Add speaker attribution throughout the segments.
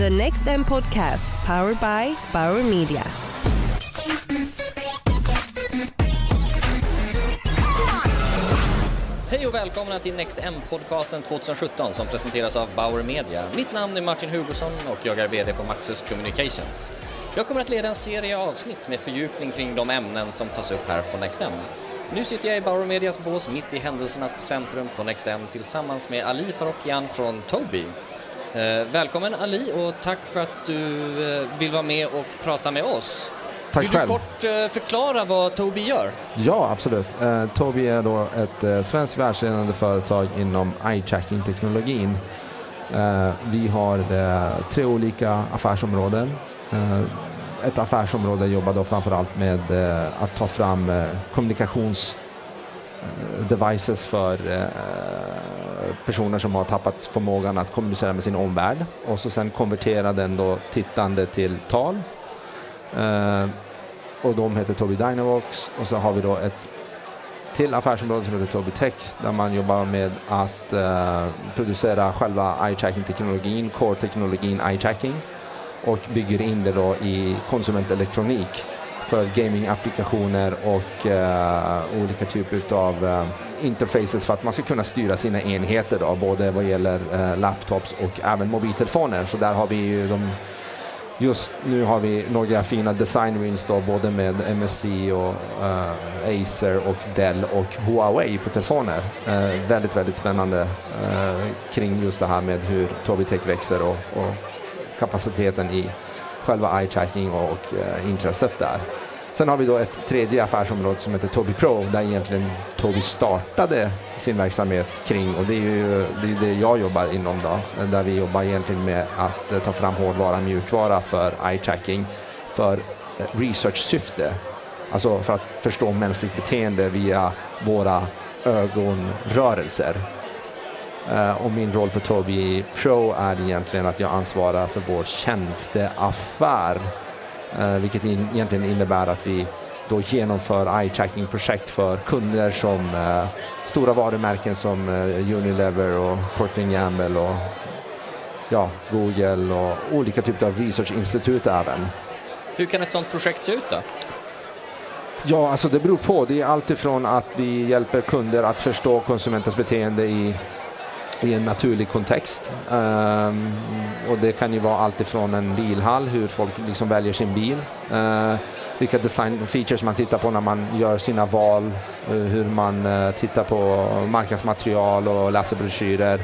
Speaker 1: The Next M Podcast, powered by Bauer Media.
Speaker 2: Hej och välkomna till Next M-podcasten 2017 som presenteras av Bauer Media. Mitt namn är Martin Hugosson och jag är VD på Maxus Communications. Jag kommer att leda en serie avsnitt med fördjupning kring de ämnen som tas upp här på Next M. Nu sitter jag i Bauer Medias bås mitt i händelsernas centrum på Next M tillsammans med Ali Farokian från Tobii. Eh, välkommen Ali och tack för att du eh, vill vara med och prata med oss.
Speaker 3: Tack
Speaker 2: vill
Speaker 3: själv.
Speaker 2: du kort eh, förklara vad Tobii gör?
Speaker 3: Ja, absolut. Eh, Tobii är då ett eh, svenskt världsledande företag inom eye-tracking-teknologin. Eh, vi har tre olika affärsområden. Ett affärsområde jobbar då framförallt med att ta fram eh, kommunikations eh, devices för personer som har tappat förmågan att kommunicera med sin omvärld. Och så sen konvertera den då tittande till tal. Eh, och de heter Tobii Dynavox. Och så har vi då ett till affärsområde som heter Tobii Tech där man jobbar med att eh, producera själva eye-tracking-teknologin, core-teknologin eye-tracking. Och bygger in det då i konsumentelektronik för gaming-applikationer och uh, olika typer av uh, eh, interfaces för att man ska kunna styra sina enheter då, både vad gäller uh, laptops och även mobiltelefoner. Så där har vi ju de Just nu har vi några fina design wins då, både med MSC och uh, Acer och Dell och Huawei på telefoner. Uh, väldigt, väldigt spännande uh, kring just det här med hur Tobitech växer och, och kapaciteten i själva eye tracking och eh, intresset där. Sen har vi då ett tredje affärsområde som heter Tobii Pro där egentligen Tobii startade sin verksamhet kring och det är ju det, är det jag jobbar inom då. Där vi jobbar egentligen med att eh, ta fram hårdvara mjukvara för eye tracking för eh, research-syfte. Alltså för att förstå mänskligt beteende via våra ögonrörelser. Eh, Och min roll på Tobii Pro är egentligen att jag ansvarar för vår tjänsteaffär. Eh, Vilket in, egentligen innebär att vi då genomför eye-tracking-projekt för kunder som eh, stora varumärken som eh, Unilever och Procter Gamble och ja, Google och olika typer av researchinstitut även.
Speaker 2: Hur kan ett sådant projekt se ut då?
Speaker 3: Ja, alltså det beror på. Det är alltifrån att vi hjälper kunder att förstå konsumentens beteende i, i en naturlig kontext. Um, och det kan ju vara alltifrån en bilhall, hur folk liksom väljer sin bil. Uh, vilka design features man tittar på när man gör sina val. uh, hur man uh, tittar på marknadsmaterial och läser broschyrer.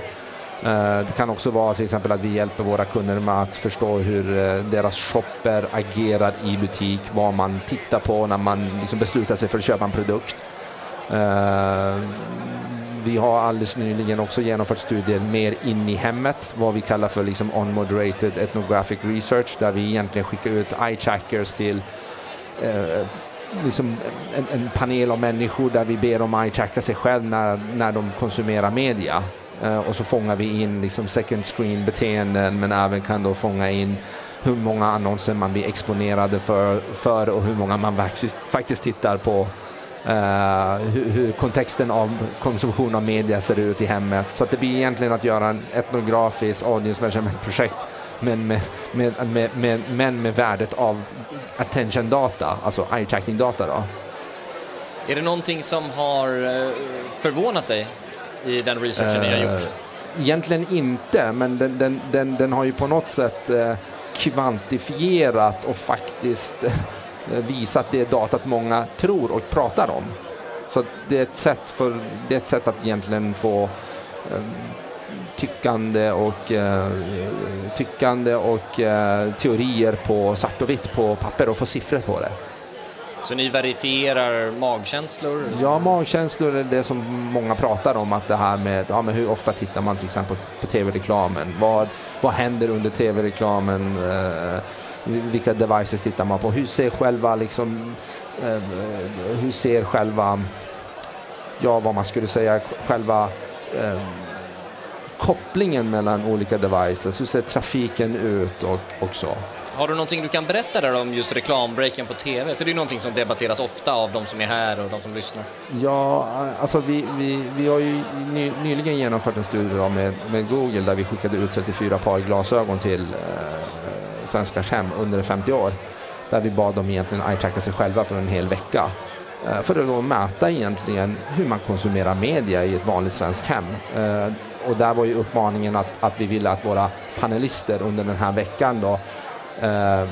Speaker 3: Det kan också vara till exempel att vi hjälper våra kunder med att förstå hur deras shopper agerar i butik, vad man tittar på när man liksom beslutar sig för att köpa en produkt. Vi har alldeles nyligen också genomfört studier mer in i hemmet, vad vi kallar för liksom on-moderated ethnographic research, där vi egentligen skickar ut eye-trackers till eh, liksom en, en panel av människor där vi ber dem eye-tracka sig själv när, när de konsumerar media. Eh, och så fångar vi in liksom second screen-beteenden men även kan då fånga in hur många annonser man blir exponerade för, för och hur många man faktiskt, faktiskt tittar på. Eh, hur, hur kontexten av konsumtion av media ser ut i hemmet. Så att det blir egentligen att göra en etnografiskt audience measurement-projekt men med, med, med, med, men med värdet av attention data, alltså eye tracking data då.
Speaker 2: Är det någonting som har eh, förvånat dig i den researchen ni har gjort?
Speaker 3: Eh, Egentligen inte, men den, den, den, den har ju på något sätt kvantifierat och faktiskt visat det datat många tror och pratar om. Så det är ett sätt, för, det är ett sätt att egentligen få eh, tyckande och, eh, tyckande och eh, teorier på svart och vitt på papper och få siffror på det.
Speaker 2: Så ni verifierar magkänslor?
Speaker 3: Ja, magkänslor är det som många pratar om. Att det här med ja, men hur ofta tittar man till exempel på tv-reklamen? Vad, vad händer under tv-reklamen? Eh, vilka devices tittar man på? Hur ser själva liksom, eh, hur ser själva, ja vad man skulle säga, själva eh, kopplingen mellan olika devices? Hur ser trafiken ut och, och så?
Speaker 2: Har du någonting du kan berätta där om just reklambreaken på TV? För det är någonting som debatteras ofta av de som är här och de som lyssnar.
Speaker 3: Ja, alltså vi, vi, vi har ju ny, nyligen genomfört en studie med, med Google där vi skickade ut 34 par glasögon till, eh, svenskars hem under 50 år. Där vi bad dem egentligen eye-tracka sig själva för en hel vecka. Eh, för att då mäta egentligen hur man konsumerar media i ett vanligt svenskt hem. Eh, och där var ju uppmaningen att, att vi ville att våra panelister under den här veckan då eh,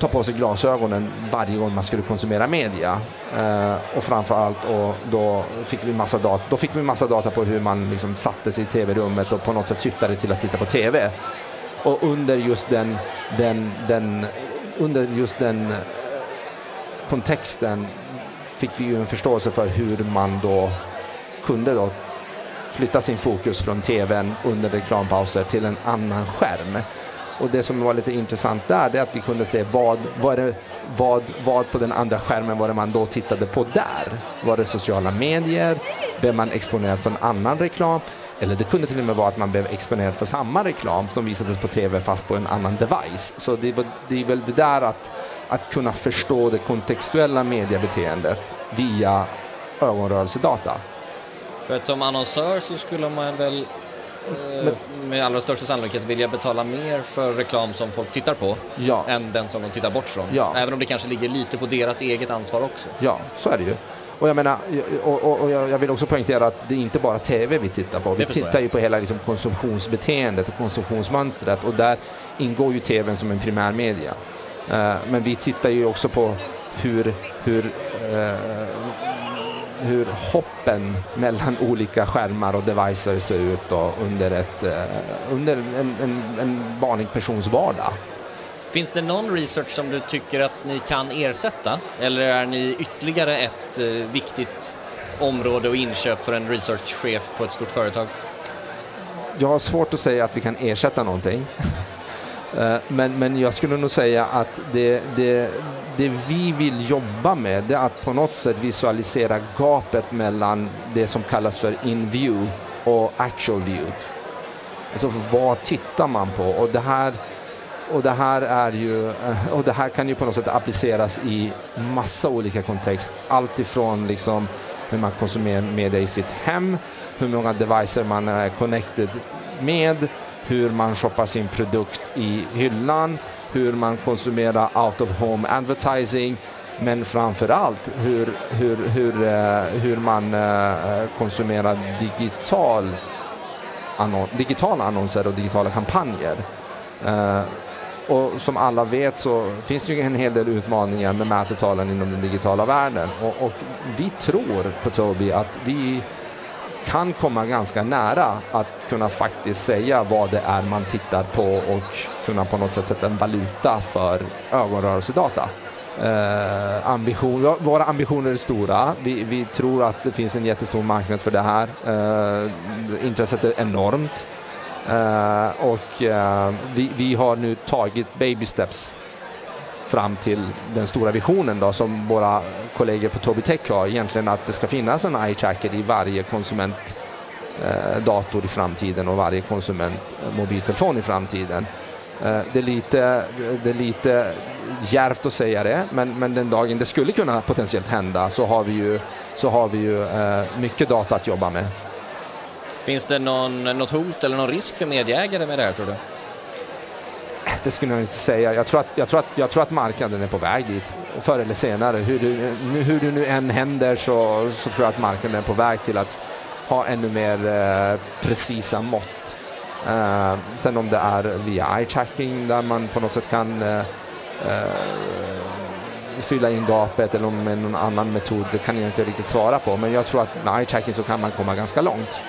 Speaker 3: ta på sig glasögonen varje gång man skulle konsumera media. Eh, och framförallt och då fick vi massa data, då fick vi massa data på hur man liksom satte sig i tv-rummet och på något sätt syftade till att titta på tv. Och under just den, den, den, under just den eh, kontexten fick vi ju en förståelse för hur man då kunde då flytta sin fokus från tvn under reklampauser till en annan skärm. Och det som var lite intressant där, det är att vi kunde se vad, vad, det, vad, vad på den andra skärmen var det man då tittade på där. Var det sociala medier? Blev man exponerad för en annan reklam? Eller det kunde till och med vara att man blev exponerad för samma reklam som visades på tv fast på en annan device. Så det, var, det är väl det där att, att kunna förstå det kontextuella mediebeteendet via ögonrörelsedata.
Speaker 2: För att som annonsör så skulle man väl men, med allra största sannolikhet vilja betala mer för reklam som folk tittar på
Speaker 3: ja.
Speaker 2: än den som de tittar bort från.
Speaker 3: Ja.
Speaker 2: Även om det kanske ligger lite på deras eget ansvar också.
Speaker 3: Ja, så är det ju. Och jag menar, och, och, och jag vill också poängtera att det är inte bara TV vi tittar på. Vi tittar ju på hela liksom konsumtionsbeteendet och konsumtionsmönstret och där ingår ju TVn som en primärmedia. Uh, men vi tittar ju också på hur, hur uh, hur hoppen mellan olika skärmar och devices ser ut då under, ett, eh, under en, en, en vanlig persons vardag.
Speaker 2: Finns det någon research som du tycker att ni kan ersätta? Eller är ni ytterligare ett eh, viktigt område och inköp för en researchchef på ett stort företag?
Speaker 3: Jag har svårt att säga att vi kan ersätta någonting. Eh, men, men jag skulle nog säga att det, det, det vi vill jobba med är att på något sätt visualisera gapet mellan det som kallas för in view och actual view. Alltså vad tittar man på? Och det här, och det här, är ju, eh, och det här kan ju på något sätt appliceras i massa olika kontext. Allt ifrån liksom hur man konsumerar media i sitt hem, hur många devices man är connected med, hur man shoppar sin produkt i hyllan, hur man konsumerar out of home advertising, men framför allt hur, hur, hur, eh, hur man eh, konsumerar digital digitala annonser och digitala kampanjer. Och som alla vet så finns det ju en hel del utmaningar med mätetalen inom den digitala världen och, och vi tror på Tobii att vi kan komma ganska nära att kunna faktiskt säga vad det är man tittar på och kunna på något sätt sätta en valuta för ögonrörelsedata. Eh, ambition, våra ambitioner är stora. Vi, vi, tror att det finns en jättestor marknad för det här. Eh, intresset är enormt. Eh, och uh, vi, vi, har nu tagit baby steps fram till den stora visionen då, som våra kollegor på Tobii Tech har, egentligen att det ska finnas en eye-tracker i varje konsumentdator eh, i framtiden och varje konsumentmobiltelefon eh, i framtiden. Det, är lite, det är lite djärvt att säga det, men, men den dagen det skulle kunna potentiellt hända så har vi ju, så har vi ju mycket data att jobba med.
Speaker 2: Finns det någon, något hot eller någon risk för medieägare med det här tror du?
Speaker 3: det skulle jag inte säga. Jag tror, att, jag, tror att, jag tror att marknaden är på väg dit, förr eller senare. Hur det, hur det nu än händer så, så tror jag att marknaden är på väg till att ha ännu mer eh, precisa mått. Eh, sen om det är via eye-tracking där man på något sätt kan eh, eh fylla in gapet eller med någon annan metod, det kan jag inte riktigt svara på. Men jag tror att med eye-tracking så kan man komma ganska långt.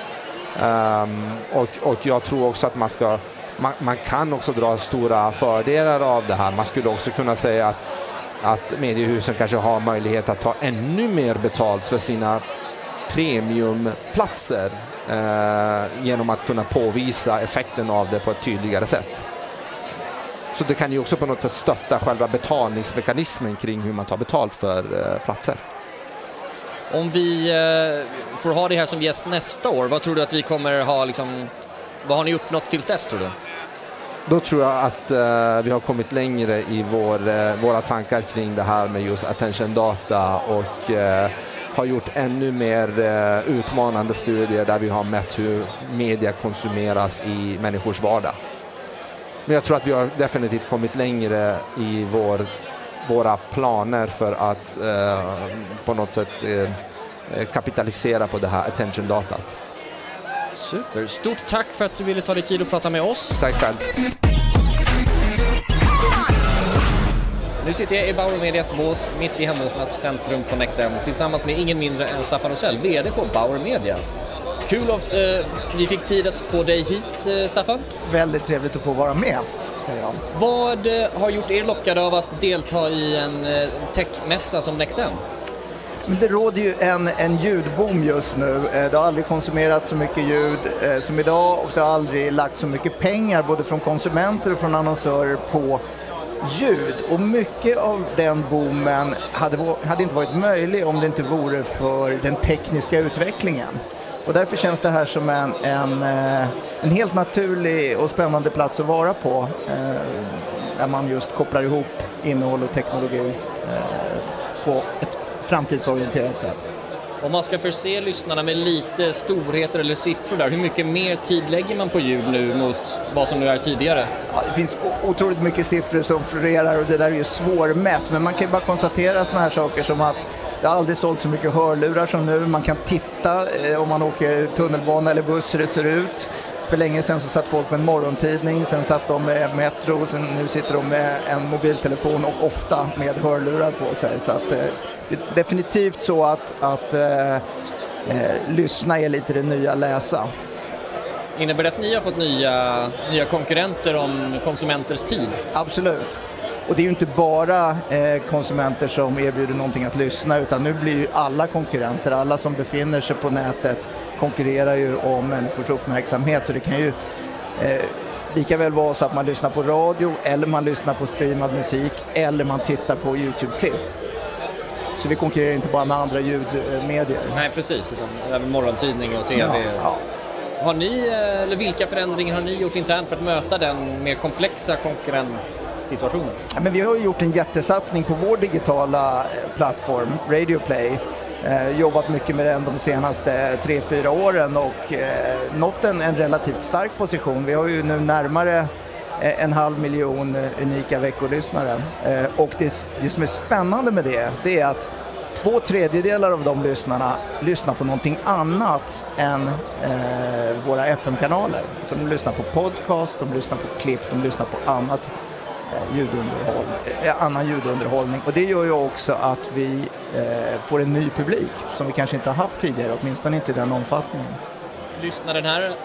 Speaker 3: Um, och, och jag tror också att man ska man, man, kan också dra stora fördelar av det här. Man skulle också kunna säga att, att mediehusen kanske har möjlighet att ta ännu mer betalt för sina premiumplatser eh, genom att kunna påvisa effekten av det på ett tydligare sätt. Så det kan ju också på något sätt stötta själva betalningsmekanismen kring hur man tar betalt för eh, platser.
Speaker 2: Om vi eh, får ha det här som gäst nästa år, vad tror du att vi kommer ha liksom, vad har ni uppnått tills dess tror du?
Speaker 3: Då tror jag att eh, vi har kommit längre i vår, eh, våra tankar kring det här med just attention data och har gjort ännu mer utmanande studier där vi har mätt hur media konsumeras i människors vardag. Men jag tror att vi har definitivt kommit längre i vår, våra planer för att eh, på något sätt eh, kapitalisera på det här attention-datat.
Speaker 2: Super. Stort tack för att du ville ta dig tid att prata med oss.
Speaker 3: Tack själv.
Speaker 2: Nu sitter jag i Bauer Medias bås mitt i händelsernas centrum på NextM tillsammans med ingen mindre än Staffan Rosell, VD på Bauer Media. Kul att eh, vi fick tid att få dig hit, eh, Staffan.
Speaker 4: Väldigt trevligt att få vara med, säger jag.
Speaker 2: Vad eh, har gjort er lockade av att delta i en eh, techmässa som NextM?
Speaker 4: Det råder ju en, en ljudboom just nu. Eh, det har aldrig konsumerats så mycket ljud som idag och det har aldrig lagt så mycket pengar både från konsumenter och från annonsörer på ljud. Och mycket av den boomen hade, hade inte varit möjlig om det inte vore för den tekniska utvecklingen. Och därför känns det här som en, en, eh, en helt naturlig och spännande plats att vara på. Där man just kopplar ihop innehåll och teknologi på ett framtidsorienterat sätt.
Speaker 2: Om man ska förse lyssnarna med lite storheter eller siffror där, hur mycket mer tid lägger man på ljud nu mot vad som nu är tidigare?
Speaker 4: Ja, det finns otroligt mycket siffror som florerar och det där är ju svårmätt, men man kan ju bara konstatera sådana här saker som att det har aldrig sålt så mycket hörlurar som nu. Man kan titta eh, om man åker tunnelbana eller buss hur det ser ut. För länge sedan så satt folk med en morgontidning, sen satt de med Metro, sen nu sitter de med en mobiltelefon och ofta med hörlurar på sig. Så att, eh, det är definitivt så att, att eh, eh, lyssna är lite det nya läsa.
Speaker 2: Innebär det att ni har fått nya, nya konkurrenter om konsumenters tid?
Speaker 4: Absolut. Och det är ju inte bara eh, konsumenter som erbjuder någonting att lyssna utan nu blir ju alla konkurrenter, alla som befinner sig på nätet konkurrerar ju om människors uppmärksamhet så det kan ju eh, lika väl vara så att man lyssnar på radio eller man lyssnar på streamad musik eller man tittar på Youtube-klipp. Så vi konkurrerar inte bara med andra ljudmedier.
Speaker 2: Nej, precis. Utan även morgontidning och TV. Ja. Har ni, eh, eller vilka förändringar har ni gjort internt för att möta den mer komplexa konkurrenssituationen?
Speaker 4: Ja, men vi har gjort en jättesatsning på vår digitala eh, plattform, Radio Play. Eh, jobbat mycket med den de senaste tre fyra åren och eh, nått en, en relativt stark position. Vi har ju nu närmare eh, en halv miljon eh, unika veckolyssnare. Eh, och det, det som är spännande med det, det är att två tredjedelar av de lyssnarna lyssnar på någonting annat än eh, våra FM-kanaler. Så de lyssnar på podcast, de lyssnar på klipp, de lyssnar på annat ljudunderhåll, eh, annan ljudunderhållning. Och det gör ju också att vi eh, får en ny publik som vi kanske inte har haft tidigare, åtminstone inte i den omfattningen.
Speaker 2: Lyssnar den här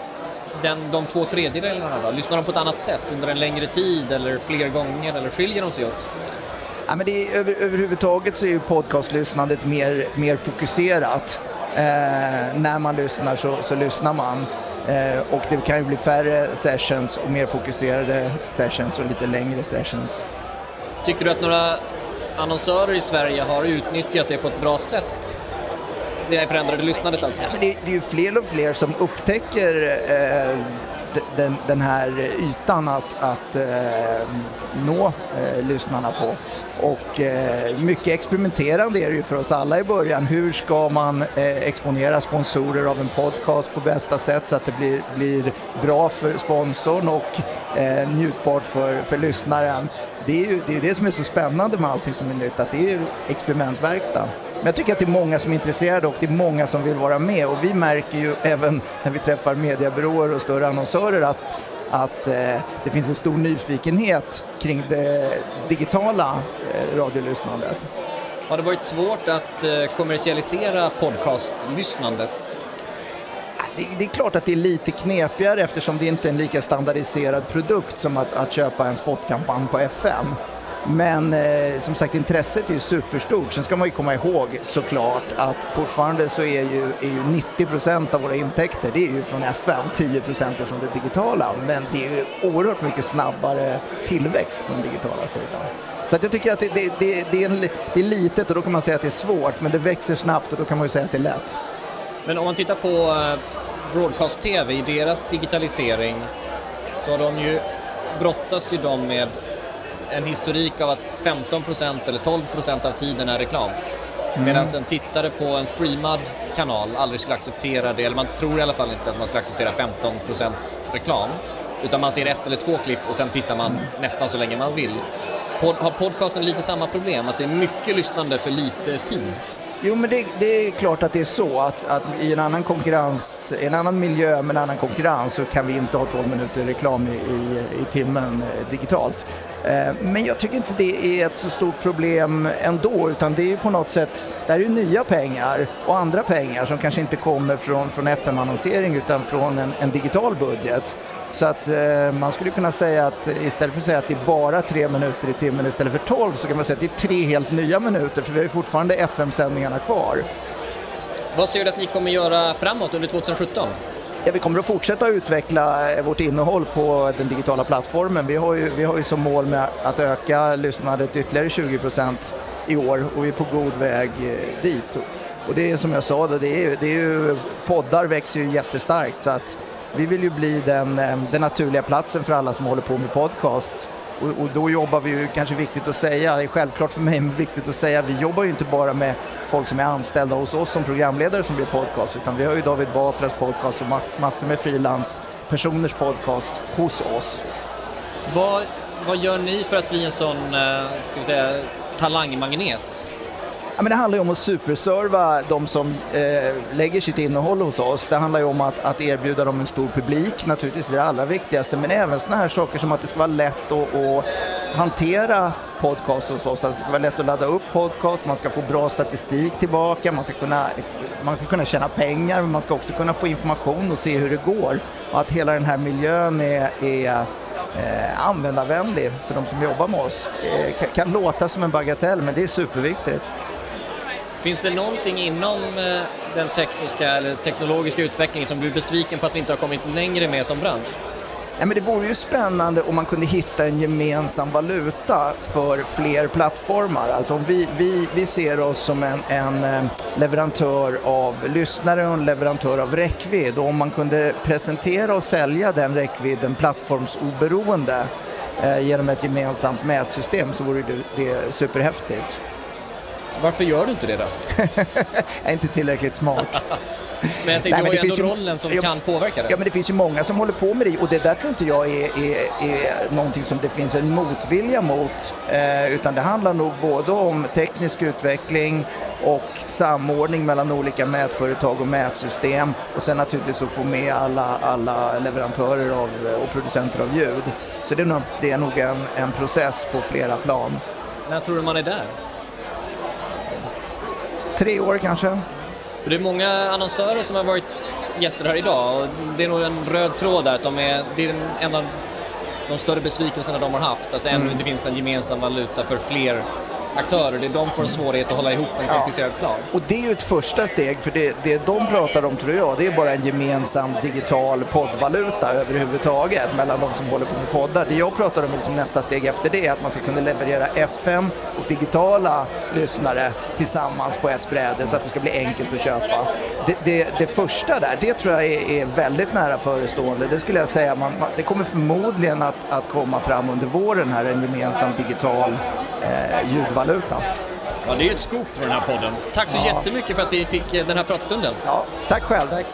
Speaker 2: den, de två tredjedelarna då? Lyssnar de på ett annat sätt under en längre tid eller fler gånger eller skiljer de sig åt?
Speaker 4: Ja, men det är, över, överhuvudtaget så är ju podcastlyssnandet mer, mer fokuserat. Eh, när man lyssnar så, så lyssnar man. Eh, och det kan ju bli färre sessions och mer fokuserade sessions och lite längre sessions.
Speaker 2: Tycker du att några annonsörer i Sverige har utnyttjat det på ett bra sätt? det förändrade lyssnandet alltså?
Speaker 4: Ja, det, är ju fler och fler som upptäcker eh, den, den, här ytan att, att eh, nå eh, lyssnarna på. Och eh, mycket experimenterande är det ju för oss alla i början. Hur ska man eh, exponera sponsorer av en podcast på bästa sätt så att det blir, blir bra för sponsorn och eh, njutbart för, för lyssnaren. Det är ju det, är det som är så spännande med allting som är nytt, att det är ju experimentverkstad. Men jag tycker att det är många som är intresserade och det är många som vill vara med och vi märker ju även när vi träffar mediebyråer och större annonsörer att, att eh, det finns en stor nyfikenhet kring det digitala eh, radiolyssnandet.
Speaker 2: Har det varit svårt att eh, kommersialisera podcastlyssnandet?
Speaker 4: Det, det, är klart att det är lite knepigare eftersom det inte är en lika standardiserad produkt som att, att köpa en spotkampanj på FM. Men eh, som sagt intresset är ju superstort. Sen ska man ju komma ihåg såklart att fortfarande så är ju, är ju 90% av våra intäkter det är ju från FM, 10 är från det digitala. Men det är ju oerhört mycket snabbare tillväxt på den digitala sidan. Så att jag tycker att det, det, det, det, är en, det är litet och då kan man säga att det är svårt men det växer snabbt och då kan man ju säga att det är lätt.
Speaker 2: Men om man tittar på eh, Broadcast-TV i deras digitalisering så har de ju brottas ju de med en historik av att 15% eller 12% av tiden är reklam. Mm. Medan en tittare på en streamad kanal aldrig skulle acceptera det, eller man tror i alla fall inte att man skulle acceptera 15% reklam. utan man ser ett eller två klipp och sen tittar man nästan så länge man vill. Pod, har podcasten lite samma problem, att det är mycket lyssnande för lite tid?
Speaker 4: Jo, men det, det, är klart att det är så att, att i en annan konkurrens, en annan miljö med en annan konkurrens så kan vi inte ha 12 minuter reklam i, i, i timmen eh, digitalt. Eh, men jag tycker inte det är ett så stort problem ändå, utan det är ju på något sätt, det här är ju nya pengar och andra pengar som kanske inte kommer från, från FM-annonsering utan från en, en digital budget. Så att eh, man skulle kunna säga att istället för att säga att det är bara tre minuter i timmen istället för tolv så kan man säga att det är tre helt nya minuter för vi har ju fortfarande FM-sändningarna kvar.
Speaker 2: Vad ser du att ni kommer göra framåt under 2017?
Speaker 4: Ja, vi kommer att fortsätta utveckla eh, vårt innehåll på den digitala plattformen. Vi har ju, vi har ju som mål med att öka lyssnandet ytterligare 20 procent i år och vi är på god väg eh, dit. Och det är som jag sa, det är, det är ju, poddar växer ju jättestarkt så att vi vill ju bli den, eh, den naturliga platsen för alla som håller på med podcasts. Och, och, då jobbar vi ju, kanske viktigt att säga, det är självklart för mig, men viktigt att säga, vi jobbar ju inte bara med folk som är anställda hos oss som programledare som blir podcast, utan vi har ju David Batras podcast och mass, massor med frilanspersoners podcast hos oss.
Speaker 2: Vad, vad gör ni för att bli en sån, eh, ska vi säga, talangmagnet?
Speaker 4: Ja, men det handlar ju om att superserva de som eh, lägger sitt innehåll hos oss. Det handlar ju om att, att erbjuda dem en stor publik, naturligtvis det, är det allra viktigaste, men även sådana här saker som att det ska vara lätt att, att hantera podcast hos oss. Att det ska vara lätt att ladda upp podcast, man ska få bra statistik tillbaka, man ska kunna, man ska kunna tjäna pengar, men man ska också kunna få information och se hur det går. Och att hela den här miljön är, är eh, användarvänlig för de som jobbar med oss. Det kan, kan låta som en bagatell, men det är superviktigt.
Speaker 2: Finns det någonting inom eh, den tekniska eller teknologiska utvecklingen som du är besviken på att vi inte har kommit längre med som bransch?
Speaker 4: Ja, men det vore ju spännande om man kunde hitta en gemensam valuta för fler plattformar. Alltså om vi, vi, vi ser oss som en, en eh, leverantör av lyssnare och en leverantör av räckvidd och om man kunde presentera och sälja den räckvidden plattformsoberoende eh, genom ett gemensamt mätsystem så vore det, det superhäftigt.
Speaker 2: Varför gör du inte det då?
Speaker 4: jag är inte tillräckligt smart.
Speaker 2: men jag tänkte, Nej, men det ju ändå rollen som ja, kan påverka det.
Speaker 4: Ja, men det finns ju många som håller på med det och det där tror inte jag är, är, är någonting som det finns en motvilja mot. Eh, utan det handlar nog både om teknisk utveckling och samordning mellan olika mätföretag och mätsystem och sen naturligtvis att få med alla, alla leverantörer av, och producenter av ljud. Så det är nog, det är nog en, en process på flera plan.
Speaker 2: När tror du man är där?
Speaker 4: Tre år kanske.
Speaker 2: Det är många annonsörer som har varit gäster här idag och det är nog en röd tråd där att de är, det är en av de större besvikelserna de har haft, att det ännu mm. inte finns en gemensam valuta för fler aktörer. Det är de får en svårighet att hålla ihop en komplicerad plan.
Speaker 4: Och det är ju ett första steg, för det, det de pratar om tror jag, det är bara en gemensam digital poddvaluta överhuvudtaget mellan de som håller på med poddar. Det jag pratar om liksom nästa steg efter det är att man ska kunna leverera FM och digitala lyssnare tillsammans på ett bräde så att det ska bli enkelt att köpa. Det, det, det första där, det tror jag är, är, väldigt nära förestående. Det skulle jag säga, man, det kommer förmodligen att, att komma fram under våren här, en gemensam digital eh, ljudvaluta.
Speaker 2: Ja, det är ju ett scoop för den här podden. Tack så ja. jättemycket för att vi fick eh, den här pratstunden.
Speaker 4: Ja, tack själv.
Speaker 2: Tack.